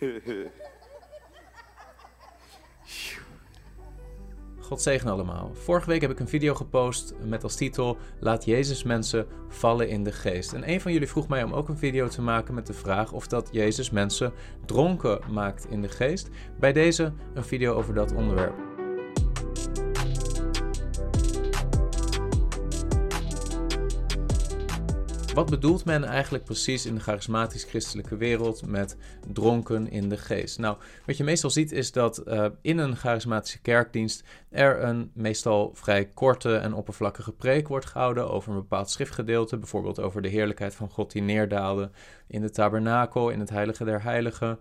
God zegen allemaal. Vorige week heb ik een video gepost met als titel Laat Jezus mensen vallen in de geest. En een van jullie vroeg mij om ook een video te maken met de vraag of dat Jezus mensen dronken maakt in de geest. Bij deze een video over dat onderwerp. Wat bedoelt men eigenlijk precies in de charismatisch-christelijke wereld met dronken in de geest? Nou, wat je meestal ziet is dat uh, in een charismatische kerkdienst er een meestal vrij korte en oppervlakkige preek wordt gehouden over een bepaald schriftgedeelte, bijvoorbeeld over de heerlijkheid van God die neerdaalde in de tabernakel, in het heilige der heiligen,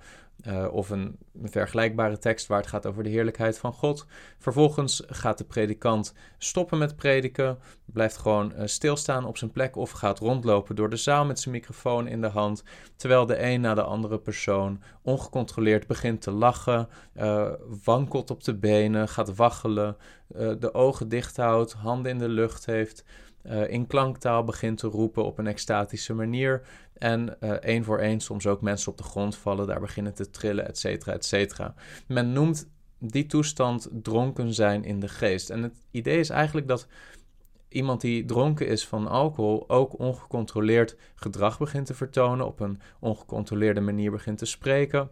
uh, of een, vergelijkbare tekst waar het gaat over de heerlijkheid van God. Vervolgens gaat de predikant stoppen met prediken, blijft gewoon uh, stilstaan op zijn plek of gaat rondlopen door de zaal met zijn microfoon in de hand, terwijl de een na de andere persoon ongecontroleerd begint te lachen, uh, wankelt op de benen, gaat waggelen, de ogen dicht houdt, handen in de lucht heeft. In klanktaal begint te roepen op een extatische manier. En uh, één voor één soms ook mensen op de grond vallen, daar beginnen te trillen, et cetera, et cetera. Men noemt die toestand dronken zijn in de geest. En het idee is eigenlijk dat iemand die dronken is van alcohol ook ongecontroleerd gedrag begint te vertonen, op een ongecontroleerde manier begint te spreken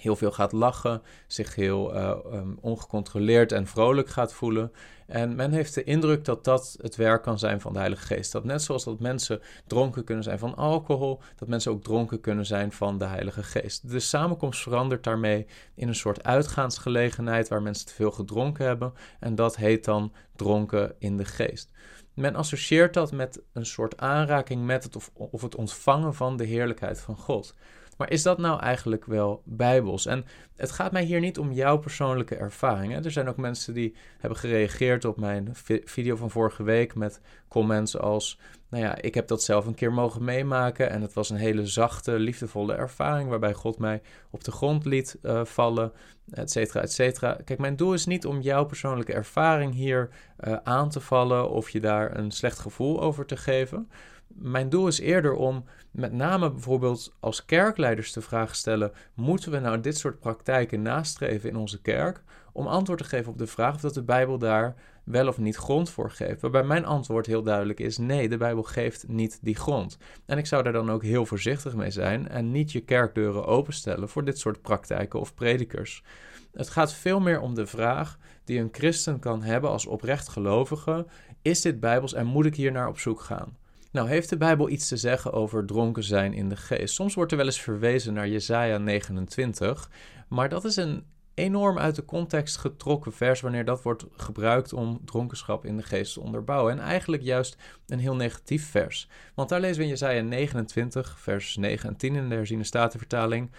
heel veel gaat lachen, zich heel uh, um, ongecontroleerd en vrolijk gaat voelen. En men heeft de indruk dat dat het werk kan zijn van de Heilige Geest. Dat net zoals dat mensen dronken kunnen zijn van alcohol, dat mensen ook dronken kunnen zijn van de Heilige Geest. De samenkomst verandert daarmee in een soort uitgaansgelegenheid waar mensen te veel gedronken hebben. En dat heet dan dronken in de geest. Men associeert dat met een soort aanraking met het of, of het ontvangen van de heerlijkheid van God. Maar is dat nou eigenlijk wel bijbels? En het gaat mij hier niet om jouw persoonlijke ervaringen. Er zijn ook mensen die hebben gereageerd op mijn video van vorige week met comments als: Nou ja, ik heb dat zelf een keer mogen meemaken en het was een hele zachte, liefdevolle ervaring waarbij God mij op de grond liet uh, vallen, et cetera, et cetera. Kijk, mijn doel is niet om jouw persoonlijke ervaring hier uh, aan te vallen of je daar een slecht gevoel over te geven mijn doel is eerder om met name bijvoorbeeld als kerkleiders de vraag stellen: moeten we nou dit soort praktijken nastreven in onze kerk? Om antwoord te geven op de vraag of dat de Bijbel daar wel of niet grond voor geeft. Waarbij mijn antwoord heel duidelijk is: nee, de Bijbel geeft niet die grond. En ik zou daar dan ook heel voorzichtig mee zijn en niet je kerkdeuren openstellen voor dit soort praktijken of predikers. Het gaat veel meer om de vraag die een christen kan hebben als oprecht gelovige: is dit bijbels en moet ik hier naar op zoek gaan? Nou, heeft de Bijbel iets te zeggen over dronken zijn in de geest? Soms wordt er wel eens verwezen naar Jesaja 29, maar dat is een enorm uit de context getrokken vers wanneer dat wordt gebruikt om dronkenschap in de geest te onderbouwen. En eigenlijk juist een heel negatief vers. Want daar lezen we in Jesaja 29, vers 9 en 10 in de herziene statenvertaling,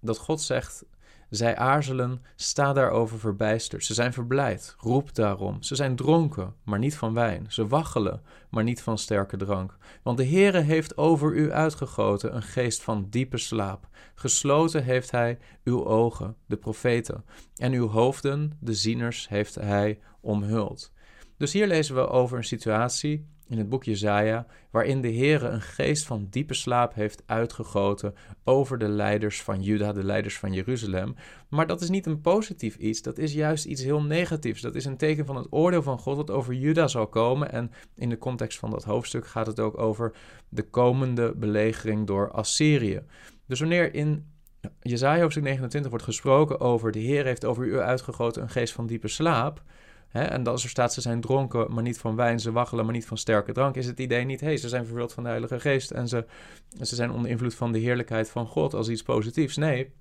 dat God zegt... Zij aarzelen, sta daarover verbijsterd. Ze zijn verblijd, roep daarom. Ze zijn dronken, maar niet van wijn. Ze waggelen, maar niet van sterke drank. Want de Heere heeft over u uitgegoten een geest van diepe slaap. Gesloten heeft hij uw ogen, de profeten, en uw hoofden, de zieners, heeft hij omhuld. Dus hier lezen we over een situatie in het boek Jezaja, waarin de Heere een geest van diepe slaap heeft uitgegoten over de leiders van Juda, de leiders van Jeruzalem. Maar dat is niet een positief iets, dat is juist iets heel negatiefs. Dat is een teken van het oordeel van God dat over Juda zal komen. En in de context van dat hoofdstuk gaat het ook over de komende belegering door Assyrië. Dus wanneer in Jezaja hoofdstuk 29 wordt gesproken over de Heer heeft over u uitgegoten een geest van diepe slaap en als er staat, ze zijn dronken, maar niet van wijn, ze waggelen, maar niet van sterke drank, is het idee niet, hé, hey, ze zijn vervuld van de Heilige Geest en ze, ze zijn onder invloed van de heerlijkheid van God als iets positiefs. Nee,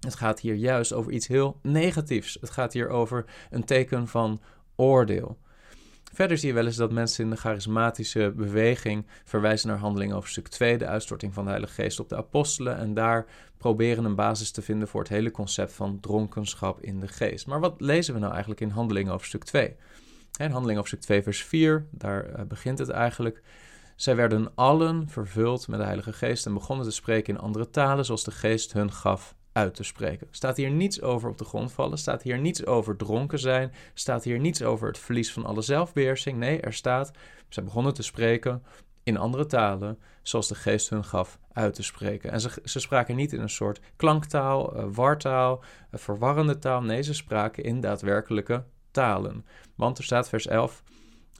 het gaat hier juist over iets heel negatiefs. Het gaat hier over een teken van oordeel. Verder zie je wel eens dat mensen in de charismatische beweging verwijzen naar handeling over stuk 2, de uitstorting van de Heilige Geest op de apostelen, en daar proberen een basis te vinden voor het hele concept van dronkenschap in de geest. Maar wat lezen we nou eigenlijk in handeling over stuk 2? In handeling over stuk 2, vers 4, daar eh, begint het eigenlijk. Zij werden allen vervuld met de Heilige Geest en begonnen te spreken in andere talen, zoals de Geest hun gaf uit te spreken. Staat hier niets over op de grond vallen, staat hier niets over dronken zijn, staat hier niets over het verlies van alle zelfbeheersing. Nee, er staat, ze begonnen te spreken in andere talen, zoals de geest hun gaf, uit te spreken. En ze, ze spraken niet in een soort klanktaal, uh, wartaal, uh, verwarrende taal. Nee, ze spraken in daadwerkelijke talen. Want er staat vers 11,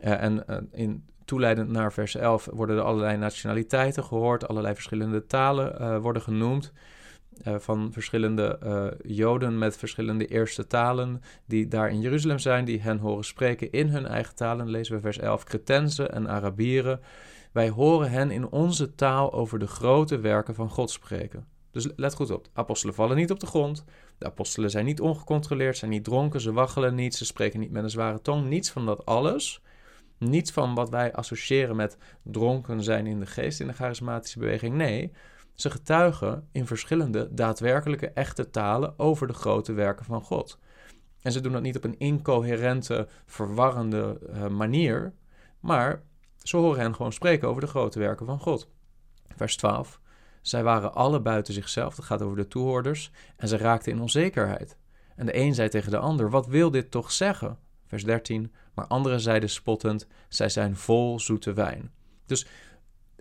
uh, en in toeleidend naar vers 11 worden er allerlei nationaliteiten gehoord, allerlei verschillende talen worden genoemd. Uh, van verschillende uh, Joden met verschillende eerste talen die daar in Jeruzalem zijn, die hen horen spreken in hun eigen talen. Lezen we vers 11, Cretensen en Arabieren. Wij horen hen in onze taal over de grote werken van God spreken. Dus let goed op, apostelen vallen niet op de grond. De apostelen zijn niet ongecontroleerd, zijn niet dronken, ze waggelen niet, ze spreken niet met een zware tong. Niets van dat alles. Niets van wat wij associëren met dronken zijn in de geest in de charismatische beweging. Nee, ze getuigen in verschillende daadwerkelijke echte talen over de grote werken van God. En ze doen dat niet op een incoherente, verwarrende uh, manier, maar ze horen hen gewoon spreken over de grote werken van God. Vers 12. Zij waren alle buiten zichzelf, dat gaat over de toehoorders, en ze raakten in onzekerheid. En de een zei tegen de ander: Wat wil dit toch zeggen? Vers 13. Maar anderen zeiden spottend: Zij zijn vol zoete wijn. Dus,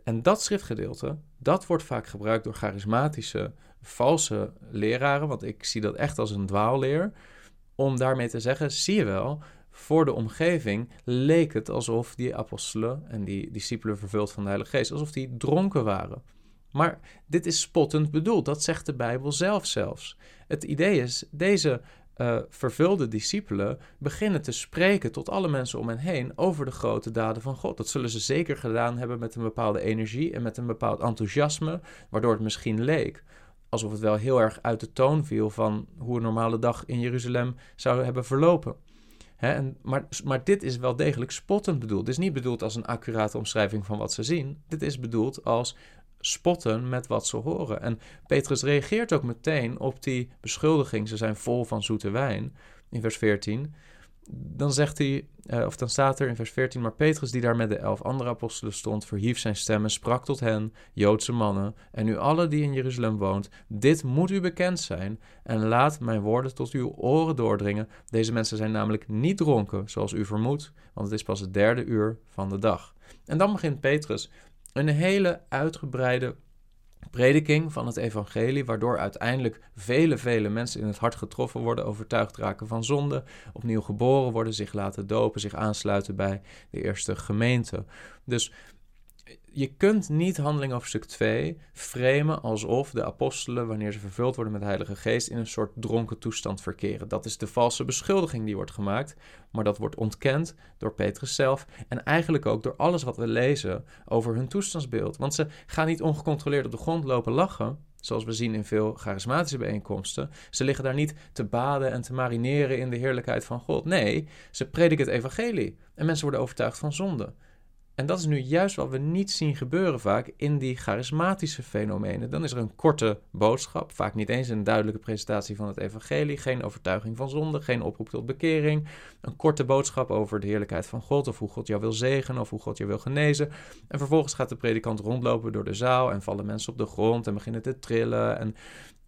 en dat schriftgedeelte, dat wordt vaak gebruikt door charismatische, valse leraren, want ik zie dat echt als een dwaalleer, om daarmee te zeggen: zie je wel, voor de omgeving leek het alsof die apostelen en die discipelen vervuld van de Heilige Geest, alsof die dronken waren. Maar dit is spottend bedoeld, dat zegt de Bijbel zelf zelfs. Het idee is, deze uh, vervulde discipelen beginnen te spreken tot alle mensen om hen heen over de grote daden van God. Dat zullen ze zeker gedaan hebben met een bepaalde energie en met een bepaald enthousiasme, waardoor het misschien leek alsof het wel heel erg uit de toon viel van hoe een normale dag in Jeruzalem zou hebben verlopen. en, maar, maar dit is wel degelijk spottend bedoeld. Dit is niet bedoeld als een accurate omschrijving van wat ze zien. Dit is bedoeld als spotten met wat ze horen. En Petrus reageert ook meteen op die beschuldiging. Ze zijn vol van zoete wijn. In vers 14. Dan zegt hij, eh, of dan staat er in vers 14, maar Petrus, die daar met de elf andere apostelen stond, verhief zijn stem en sprak tot hen, Joodse mannen, en u alle die in Jeruzalem woont, dit moet u bekend zijn, en laat mijn woorden tot uw oren doordringen. Deze mensen zijn namelijk niet dronken, zoals u vermoedt, want het is pas het derde uur van de dag. En dan begint Petrus een hele uitgebreide prediking van het evangelie, waardoor uiteindelijk vele, vele mensen in het hart getroffen worden, overtuigd raken van zonde, opnieuw geboren worden, zich laten dopen, zich aansluiten bij de eerste gemeente. Dus je kunt niet handeling stuk 2 framen alsof de apostelen, wanneer ze vervuld worden met de Heilige Geest, in een soort dronken toestand verkeren. Dat is de valse beschuldiging die wordt gemaakt, maar dat wordt ontkend door Petrus zelf en eigenlijk ook door alles wat we lezen over hun toestandsbeeld. Want ze gaan niet ongecontroleerd op de grond lopen lachen, zoals we zien in veel charismatische bijeenkomsten. Ze liggen daar niet te baden en te marineren in de heerlijkheid van God. Nee, ze prediken het evangelie en mensen worden overtuigd van zonde. En dat is nu juist wat we niet zien gebeuren vaak in die charismatische fenomenen. Dan is er een korte boodschap, vaak niet eens een duidelijke presentatie van het evangelie, geen overtuiging van zonde, geen oproep tot bekering, een korte boodschap over de heerlijkheid van God of hoe God jou wil zegenen of hoe God je wil genezen. En vervolgens gaat de predikant rondlopen door de zaal en vallen mensen op de grond en beginnen te trillen en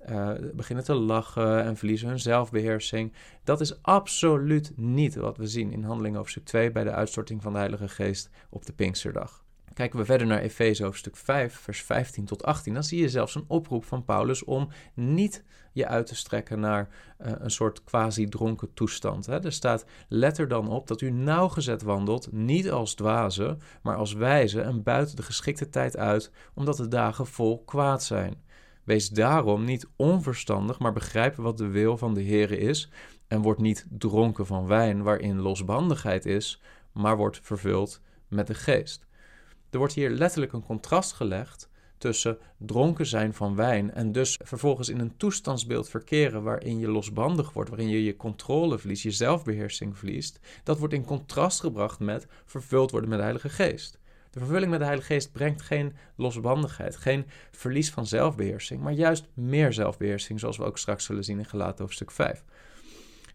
uh, beginnen te lachen en verliezen hun zelfbeheersing. Dat is absoluut niet wat we zien in Handelingen hoofdstuk 2 bij de uitstorting van de Heilige Geest op de Pinksterdag. Kijken we verder naar Efeze hoofdstuk 5, vers 15 tot 18, dan zie je zelfs een oproep van Paulus om niet je uit te strekken naar uh, een soort quasi-dronken toestand. Hè. Er staat: let er dan op dat u nauwgezet wandelt, niet als dwazen, maar als wijze en buiten de geschikte tijd uit, omdat de dagen vol kwaad zijn. Wees daarom niet onverstandig, maar begrijp wat de wil van de Heere is. En word niet dronken van wijn waarin losbandigheid is, maar wordt vervuld met de geest. Er wordt hier letterlijk een contrast gelegd tussen dronken zijn van wijn en dus vervolgens in een toestandsbeeld verkeren waarin je losbandig wordt, waarin je je controle verliest, je zelfbeheersing verliest. Dat wordt in contrast gebracht met vervuld worden met de Heilige Geest. De vervulling met de Heilige Geest brengt geen losbandigheid, geen verlies van zelfbeheersing, maar juist meer zelfbeheersing, zoals we ook straks zullen zien in Gelaten hoofdstuk 5.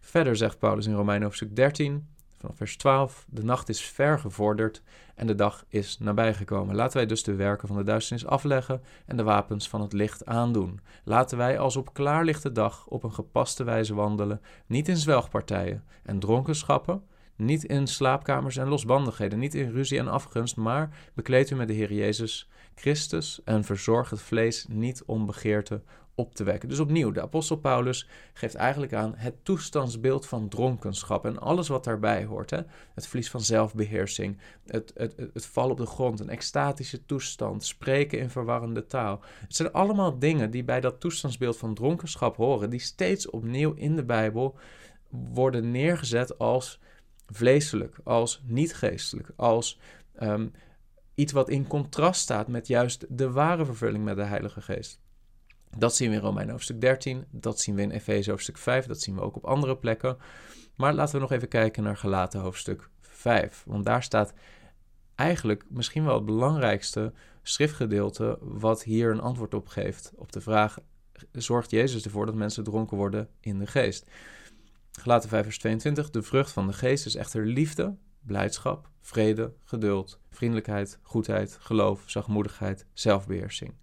Verder zegt Paulus in Romeinen hoofdstuk 13, vanaf vers 12: De nacht is ver gevorderd en de dag is nabijgekomen. Laten wij dus de werken van de duisternis afleggen en de wapens van het licht aandoen. Laten wij als op klaarlichte dag op een gepaste wijze wandelen, niet in zwelgpartijen en dronkenschappen Niet in slaapkamers en losbandigheden, niet in ruzie en afgunst, maar bekleed u met de Heer Jezus Christus en verzorg het vlees niet om begeerte op te wekken. Dus opnieuw, de apostel Paulus geeft eigenlijk aan het toestandsbeeld van dronkenschap en alles wat daarbij hoort. Hè? Het verlies van zelfbeheersing, het, het, het vallen op de grond, een extatische toestand, spreken in verwarrende taal. Het zijn allemaal dingen die bij dat toestandsbeeld van dronkenschap horen, die steeds opnieuw in de Bijbel worden neergezet als vleeselijk, als niet geestelijk, als um, iets wat in contrast staat met juist de ware vervulling met de Heilige Geest. Dat zien we in Romein hoofdstuk 13, dat zien we in Efeze hoofdstuk 5, dat zien we ook op andere plekken. Maar laten we nog even kijken naar Galaten hoofdstuk 5, want daar staat eigenlijk misschien wel het belangrijkste schriftgedeelte wat hier een antwoord op geeft op de vraag: zorgt Jezus ervoor dat mensen dronken worden in de geest? Galaten 5 vers 22, de vrucht van de geest is echter liefde, blijdschap, vrede, geduld, vriendelijkheid, goedheid, geloof, zachtmoedigheid, zelfbeheersing.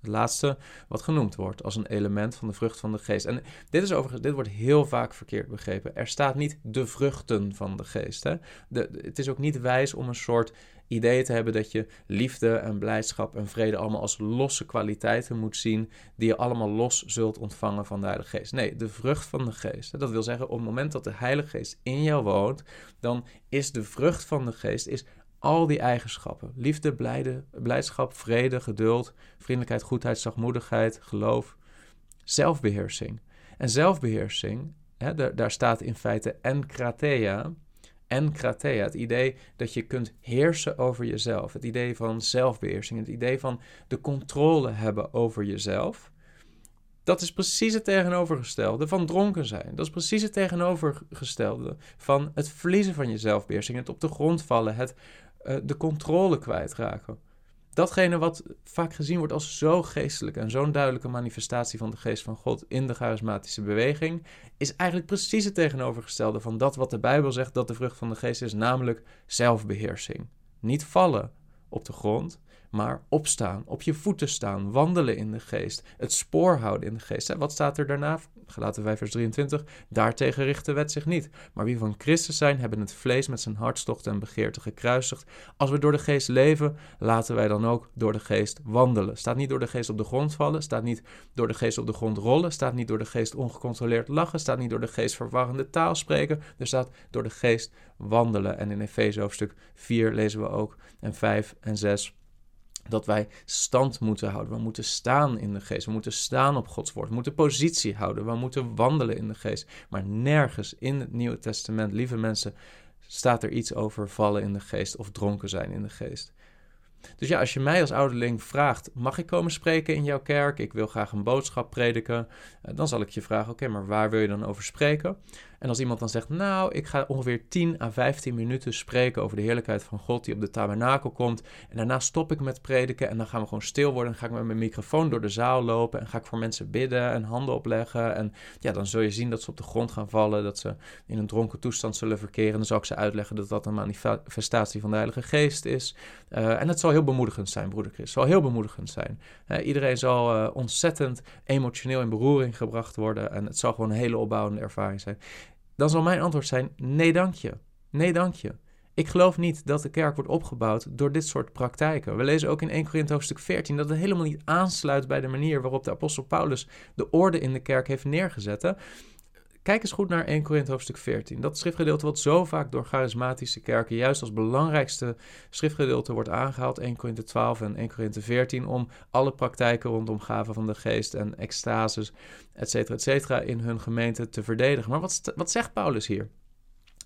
Het laatste wat genoemd wordt als een element van de vrucht van de geest. En dit is overigens, dit wordt heel vaak verkeerd begrepen. Er staat niet de vruchten van de geest. Hè? De, het is ook niet wijs om een soort idee te hebben dat je liefde en blijdschap en vrede allemaal als losse kwaliteiten moet zien, die je allemaal los zult ontvangen van de Heilige Geest. Nee, de vrucht van de Geest. Dat wil zeggen, op het moment dat de Heilige Geest in jou woont, dan is de vrucht van de Geest is al die eigenschappen. Liefde, blijde, blijdschap, vrede, geduld, vriendelijkheid, goedheid, zachtmoedigheid, geloof, zelfbeheersing. En zelfbeheersing, hè, daar, staat in feite enkratea. Enkratea, het idee dat je kunt heersen over jezelf. Het idee van zelfbeheersing, het idee van de controle hebben over jezelf. Dat is precies het tegenovergestelde van dronken zijn. Dat is precies het tegenovergestelde van het verliezen van je zelfbeheersing, het op de grond vallen, het uh, de controle kwijtraken. Datgene wat vaak gezien wordt als zo geestelijk en zo'n duidelijke manifestatie van de geest van God in de charismatische beweging, is eigenlijk precies het tegenovergestelde van dat wat de Bijbel zegt dat de vrucht van de geest is, namelijk zelfbeheersing. Niet vallen op de grond, maar opstaan, op je voeten staan, wandelen in de geest, het spoor houden in de geest. Wat staat er daarna? Gelaten 5 vers 23. Daartegen richt de wet zich niet. Maar wie van Christus zijn, hebben het vlees met zijn hartstochten en begeerte gekruisigd. Als we door de geest leven, laten wij dan ook door de geest wandelen. Staat niet door de geest op de grond vallen, staat niet door de geest op de grond rollen, staat niet door de geest ongecontroleerd lachen, staat niet door de geest verwarrende taal spreken. Er staat door de geest wandelen. En in Efeze hoofdstuk 4 lezen we ook en 5 en 6 dat wij stand moeten houden. We moeten staan in de geest. We moeten staan op Gods woord. We moeten positie houden. We moeten wandelen in de geest. Maar nergens in het Nieuwe Testament, lieve mensen, staat er iets over vallen in de geest of dronken zijn in de geest. Dus ja, als je mij als ouderling vraagt: mag ik komen spreken in jouw kerk? Ik wil graag een boodschap prediken. Eh, dan zal ik je vragen: oké, maar waar wil je dan over spreken? En als iemand dan zegt: Nou, ik ga ongeveer 10 à 15 minuten spreken over de heerlijkheid van God die op de tabernakel komt. En daarna stop ik met prediken en dan gaan we gewoon stil worden. Dan ga ik met mijn microfoon door de zaal lopen en ga ik voor mensen bidden en handen opleggen. En ja, dan zul je zien dat ze op de grond gaan vallen, dat ze in een dronken toestand zullen verkeren. Dan zal ik ze uitleggen dat dat een manifestatie van de Heilige Geest is. Uh, en het zal heel bemoedigend zijn, broeder Chris. Het zal heel bemoedigend zijn. iedereen zal uh, ontzettend emotioneel in beroering gebracht worden. En het zal gewoon een hele opbouwende ervaring zijn. Dan zal mijn antwoord zijn: nee, dank je. Nee, dank je. Ik geloof niet dat de kerk wordt opgebouwd door dit soort praktijken. We lezen ook in 1 Korinthe hoofdstuk 14 dat het helemaal niet aansluit bij de manier waarop de apostel Paulus de orde in de kerk heeft neergezet. Kijk eens goed naar 1 Korinthe hoofdstuk 14. Dat schriftgedeelte wat zo vaak door charismatische kerken juist als belangrijkste schriftgedeelte wordt aangehaald. 1 Korinthe 12 en 1 Korinthe 14 om alle praktijken rondom gaven van de geest en extases, et cetera, et cetera, in hun gemeente te verdedigen. Maar wat, wat zegt Paulus hier?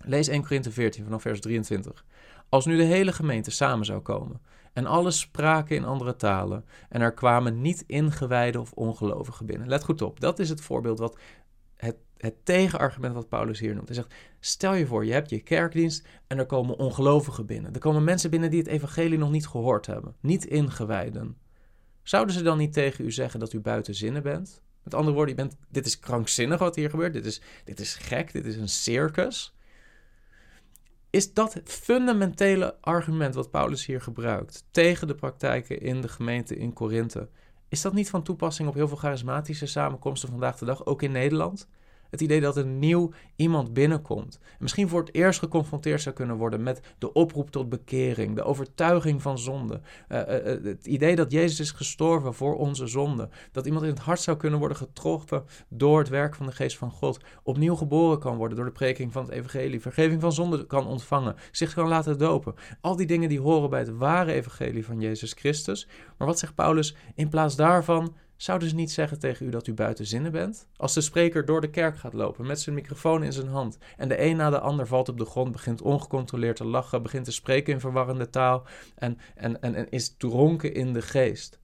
Lees 1 Korinthe 14 vanaf vers 23. Als nu de hele gemeente samen zou komen en alles spraken in andere talen en er kwamen niet ingewijden of ongelovigen binnen. Let goed op, dat is het voorbeeld wat het, het tegenargument wat Paulus hier noemt. Hij zegt, stel je voor, je hebt je kerkdienst en er komen ongelovigen binnen. Er komen mensen binnen die het evangelie nog niet gehoord hebben, niet ingewijden. Zouden ze dan niet tegen u zeggen dat u buiten zinnen bent? Met andere woorden, je bent, dit is krankzinnig wat hier gebeurt, dit is, dit is gek, dit is een circus. Is dat het fundamentele argument wat Paulus hier gebruikt tegen de praktijken in de gemeente in Korinthe? Is dat niet van toepassing op heel veel charismatische samenkomsten vandaag de dag, ook in Nederland? Het idee dat een nieuw iemand binnenkomt. En misschien voor het eerst geconfronteerd zou kunnen worden met de oproep tot bekering, de overtuiging van zonde. Uh, uh, het idee dat Jezus is gestorven voor onze zonde. Dat iemand in het hart zou kunnen worden getroffen door het werk van de geest van God. Opnieuw geboren kan worden door de preking van het evangelie. Vergeving van zonde kan ontvangen. Zich kan laten dopen. Al die dingen die horen bij het ware evangelie van Jezus Christus. Maar wat zegt Paulus? In plaats daarvan Zouden ze niet zeggen tegen u dat u buiten zinnen bent? Als de spreker door de kerk gaat lopen met zijn microfoon in zijn hand en de een na de ander valt op de grond, begint ongecontroleerd te lachen, begint te spreken in verwarrende taal en, en, en, en is dronken in de geest.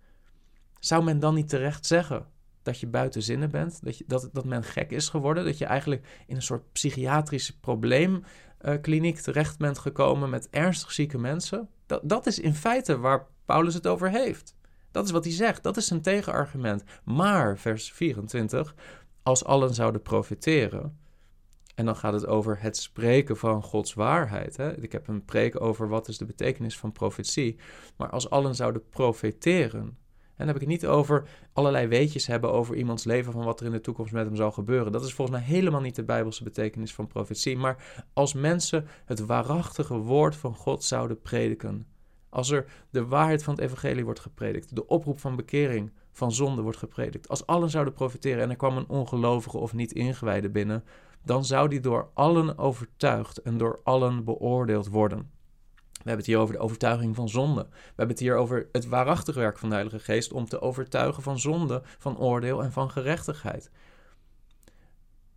Zou men dan niet terecht zeggen dat je buiten zinnen bent, dat, je, dat, dat men gek is geworden, dat je eigenlijk in een soort psychiatrische probleemkliniek terecht bent gekomen met ernstig zieke mensen? Dat, dat is in feite waar Paulus het over heeft. Dat is wat hij zegt. Dat is zijn tegenargument. Maar, vers 24, als allen zouden profiteren. En dan gaat het over het spreken van Gods waarheid. Hè? Ik heb een preek over wat is de betekenis van profetie. Maar als allen zouden profeteren. En dan heb ik het niet over allerlei weetjes hebben over iemands leven van wat er in de toekomst met hem zal gebeuren. Dat is volgens mij helemaal niet de bijbelse betekenis van profetie. Maar als mensen het waarachtige woord van God zouden prediken, als er de waarheid van het evangelie wordt gepredikt, de oproep van bekering van zonde wordt gepredikt, als allen zouden profiteren en er kwam een ongelovige of niet ingewijde binnen, dan zou die door allen overtuigd en door allen beoordeeld worden. We hebben het hier over de overtuiging van zonde. We hebben het hier over het waarachtig werk van de Heilige Geest om te overtuigen van zonde, van oordeel en van gerechtigheid.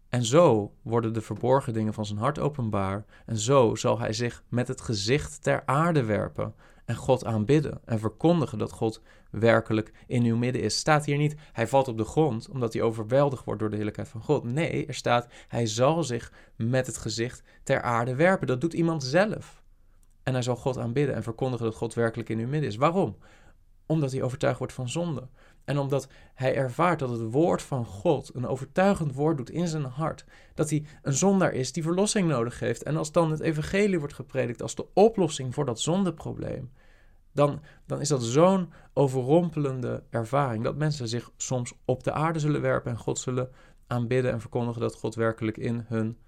En zo worden de verborgen dingen van zijn hart openbaar. En zo zal hij zich met het gezicht ter aarde werpen en God aanbidden en verkondigen dat God werkelijk in uw midden is. Staat hier niet, hij valt op de grond omdat hij overweldigd wordt door de heerlijkheid van God. Nee, er staat, hij zal zich met het gezicht ter aarde werpen. Dat doet iemand zelf. En hij zal God aanbidden en verkondigen dat God werkelijk in uw midden is. Waarom? Omdat hij overtuigd wordt van zonde. En omdat hij ervaart dat het woord van God een overtuigend woord doet in zijn hart. Dat hij een zondaar is die verlossing nodig heeft. En als dan het evangelie wordt gepredikt als de oplossing voor dat zondeprobleem. Dan, dan is dat zo'n overrompelende ervaring. Dat mensen zich soms op de aarde zullen werpen en God zullen aanbidden en verkondigen dat God werkelijk in hun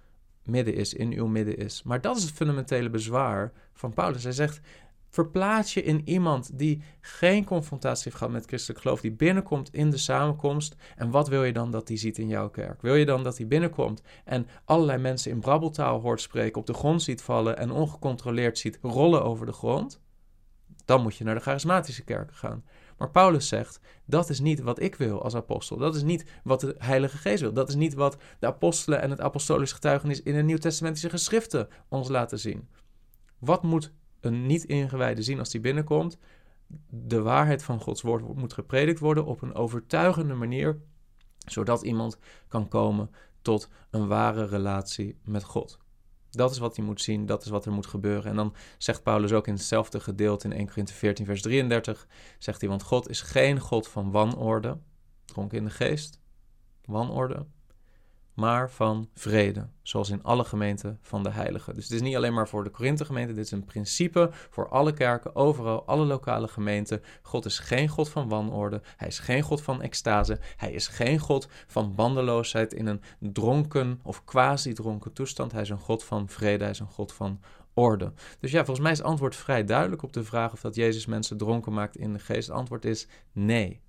midden is, in uw midden is. Maar dat is het fundamentele bezwaar van Paulus. Hij zegt: Verplaats je in iemand die geen confrontatie heeft gehad met christelijk geloof, die binnenkomt in de samenkomst. En wat wil je dan dat die ziet in jouw kerk? Wil je dan dat hij binnenkomt en allerlei mensen in brabbeltaal hoort spreken, op de grond ziet vallen en ongecontroleerd ziet rollen over de grond? Dan moet je naar de charismatische kerken gaan. Maar Paulus zegt: dat is niet wat ik wil als apostel. Dat is niet wat de Heilige Geest wil. Dat is niet wat de apostelen en het apostolisch getuigenis in de Nieuw-testamentische geschriften ons laten zien. Wat moet niet-ingewijde zien als die binnenkomt. De waarheid van Gods woord moet gepredikt worden op een overtuigende manier, zodat iemand kan komen tot een ware relatie met God. Dat is wat hij moet zien, dat is wat er moet gebeuren. En dan zegt Paulus ook in hetzelfde gedeelte in 1 Corinthië 14, vers 33, zegt hij, want God is geen God van wanorde, dronken in de geest, wanorde, maar van vrede, zoals in alle gemeenten van de heiligen. Dus het is niet alleen maar voor de Korinthe-gemeente, dit is een principe voor alle kerken, overal, alle lokale gemeenten. God is geen God van wanorde, hij is geen God van extase, hij is geen God van bandeloosheid in een dronken of quasi-dronken toestand. Hij is een God van vrede, hij is een God van orde. Dus ja, volgens mij is het antwoord vrij duidelijk op de vraag of dat Jezus mensen dronken maakt in de geest. Het antwoord is nee.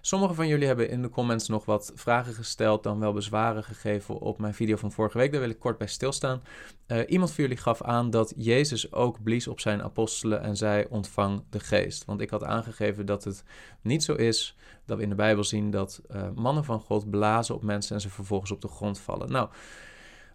Sommigen van jullie hebben in de comments nog wat vragen gesteld, dan wel bezwaren gegeven op mijn video van vorige week. Daar wil ik kort bij stilstaan. Uh, iemand van jullie gaf aan dat Jezus ook blies op zijn apostelen en zei: ontvang de geest. Want ik had aangegeven dat het niet zo is dat we in de Bijbel zien dat uh, mannen van God blazen op mensen en ze vervolgens op de grond vallen. Nou.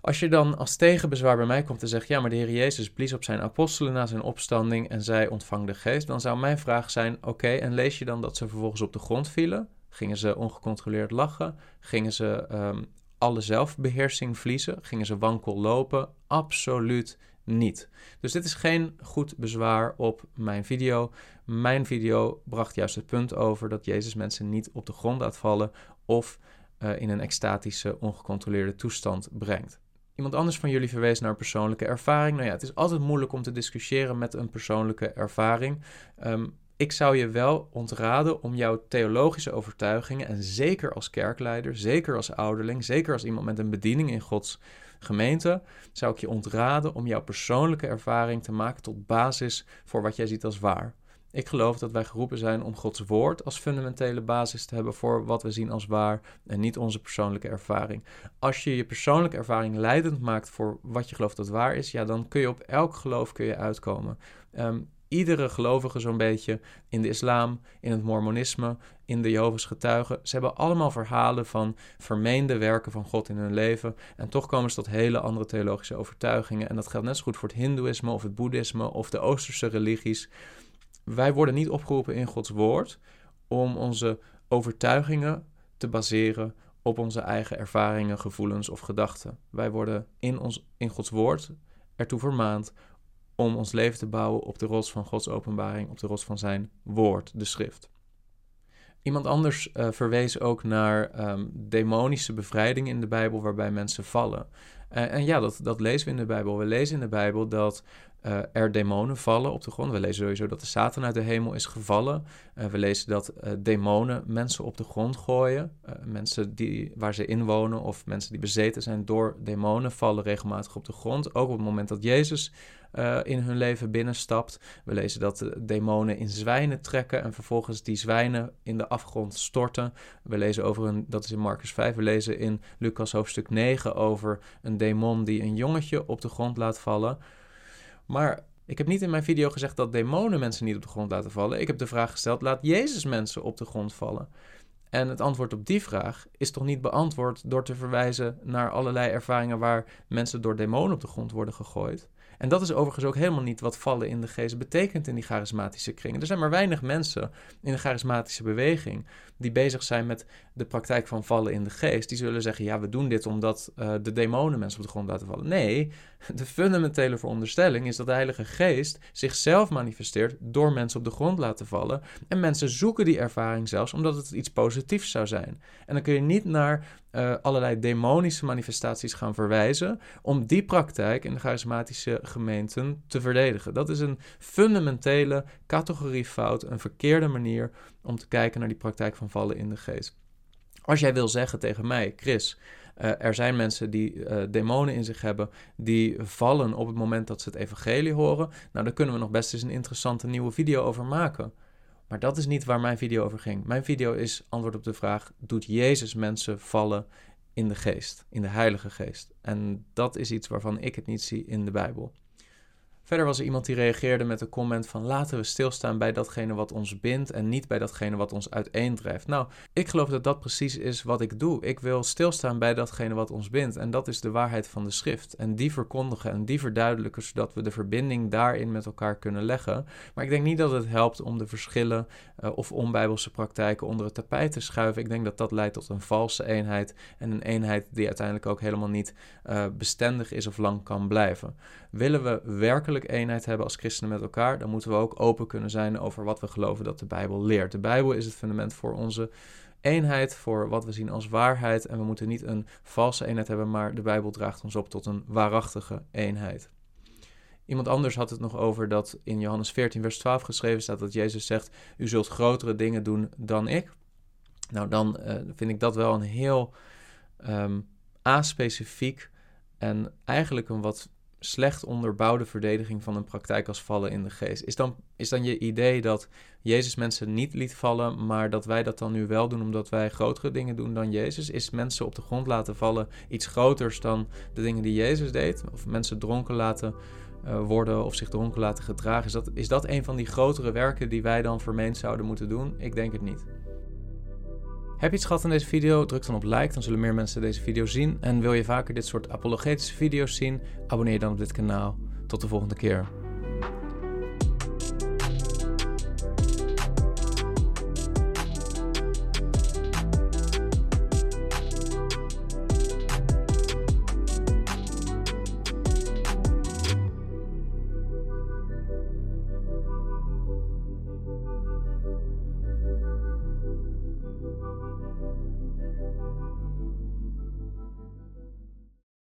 Als je dan als tegenbezwaar bij mij komt en zegt: Ja, maar de Heer Jezus blies op zijn apostelen na zijn opstanding en zij ontvang de geest, dan zou mijn vraag zijn: Oké, en lees je dan dat ze vervolgens op de grond vielen? Gingen ze ongecontroleerd lachen? Gingen ze um, alle zelfbeheersing verliezen? Gingen ze wankel lopen? Absoluut niet. Dus dit is geen goed bezwaar op mijn video. Mijn video bracht juist het punt over dat Jezus mensen niet op de grond laat vallen of uh, in een extatische, ongecontroleerde toestand brengt. Iemand anders van jullie verwees naar persoonlijke ervaring. Nou ja, het is altijd moeilijk om te discussiëren met een persoonlijke ervaring. Um, ik zou je wel ontraden om jouw theologische overtuigingen, en zeker als kerkleider, zeker als ouderling, zeker als iemand met een bediening in Gods gemeente, zou ik je ontraden om jouw persoonlijke ervaring te maken tot basis voor wat jij ziet als waar. Ik geloof dat wij geroepen zijn om Gods woord als fundamentele basis te hebben voor wat we zien als waar en niet onze persoonlijke ervaring. Als je je persoonlijke ervaring leidend maakt voor wat je gelooft dat waar is, ja, dan kun je op elk geloof kun je uitkomen. Ehm, iedere gelovige zo'n beetje in de islam, in het mormonisme, in de Jehovah's getuigen. Ze hebben allemaal verhalen van vermeende werken van God in hun leven. En toch komen ze tot hele andere theologische overtuigingen. En dat geldt net zo goed voor het hindoeïsme of het boeddhisme of de oosterse religies. Wij worden niet opgeroepen in Gods woord om onze overtuigingen te baseren op onze eigen ervaringen, gevoelens of gedachten. Wij worden in, ons, in Gods woord ertoe vermaand om ons leven te bouwen op de rots van Gods openbaring, op de rots van zijn woord, de schrift. Iemand anders uh, verwees ook naar um, demonische bevrijding in de Bijbel waarbij mensen vallen. Uh, en ja, dat, dat lezen we in de Bijbel. We lezen in de Bijbel dat uh, er demonen vallen op de grond. We lezen sowieso dat de Satan uit de hemel is gevallen. Uh, we lezen dat uh, demonen mensen op de grond gooien. mensen die, waar ze in wonen of mensen die bezeten zijn door demonen vallen regelmatig op de grond. Ook op het moment dat Jezus in hun leven binnenstapt. We lezen dat demonen in zwijnen trekken en vervolgens die zwijnen in de afgrond storten. We lezen over een, dat is in Marcus 5, we lezen in Lucas hoofdstuk 9 over een demon die een jongetje op de grond laat vallen. Maar ik heb niet in mijn video gezegd dat demonen mensen niet op de grond laten vallen. Ik heb de vraag gesteld: laat Jezus mensen op de grond vallen? En het antwoord op die vraag is toch niet beantwoord door te verwijzen naar allerlei ervaringen waar mensen door demonen op de grond worden gegooid. En dat is overigens ook helemaal niet wat vallen in de geest betekent in die charismatische kringen. Er zijn maar weinig mensen in de charismatische beweging die bezig zijn met de praktijk van vallen in de geest. Die zullen zeggen, ja, we doen dit omdat uh, de demonen mensen op de grond laten vallen. Nee, de fundamentele veronderstelling is dat de Heilige Geest zichzelf manifesteert door mensen op de grond laten vallen. En mensen zoeken die ervaring zelfs omdat het iets positiefs zou zijn. En dan kun je niet naar uh, allerlei demonische manifestaties gaan verwijzen om die praktijk in de charismatische gemeenten te verdedigen. Dat is een fundamentele categoriefout, een verkeerde manier om te kijken naar die praktijk van vallen in de geest. Als jij wil zeggen tegen mij, Chris, uh, er zijn mensen die uh, demonen in zich hebben, die vallen op het moment dat ze het evangelie horen. Nou, daar kunnen we nog best eens een interessante nieuwe video over maken. Maar dat is niet waar mijn video over ging. Mijn video is antwoord op de vraag: doet Jezus mensen vallen in de geest, in de Heilige Geest? En dat is iets waarvan ik het niet zie in de Bijbel. Verder was er iemand die reageerde met een comment van laten we stilstaan bij datgene wat ons bindt en niet bij datgene wat ons uiteendrijft. Nou, ik geloof dat dat precies is wat ik doe. Ik wil stilstaan bij datgene wat ons bindt en dat is de waarheid van de schrift. En die verkondigen en die verduidelijken zodat we de verbinding daarin met elkaar kunnen leggen. Maar ik denk niet dat het helpt om de verschillen uh, of onbijbelse praktijken onder het tapijt te schuiven. Ik denk dat dat leidt tot een valse eenheid en een eenheid die uiteindelijk ook helemaal niet uh, bestendig is of lang kan blijven. Willen we werkelijk eenheid hebben als christenen met elkaar, dan moeten we ook open kunnen zijn over wat we geloven dat de Bijbel leert. De Bijbel is het fundament voor onze eenheid, voor wat we zien als waarheid. En we moeten niet een valse eenheid hebben, maar de Bijbel draagt ons op tot een waarachtige eenheid. Iemand anders had het nog over dat in Johannes 14, vers 12 geschreven staat dat Jezus zegt: U zult grotere dingen doen dan ik. Nou, dan uh, vind ik dat wel een heel um, aspecifiek en eigenlijk een wat slecht onderbouwde verdediging van een praktijk als vallen in de geest. Is dan, is dan je idee dat Jezus mensen niet liet vallen, maar dat wij dat dan nu wel doen omdat wij grotere dingen doen dan Jezus? Is mensen op de grond laten vallen iets groters dan de dingen die Jezus deed? Of mensen dronken laten uh, worden of zich dronken laten gedragen? Is dat, is dat een van die grotere werken die wij dan vermeend zouden moeten doen? Ik denk het niet. Heb je iets gehad aan deze video? Druk dan op like, dan zullen meer mensen deze video zien. En wil je vaker dit soort apologetische video's zien? Abonneer dan op dit kanaal. Tot de volgende keer.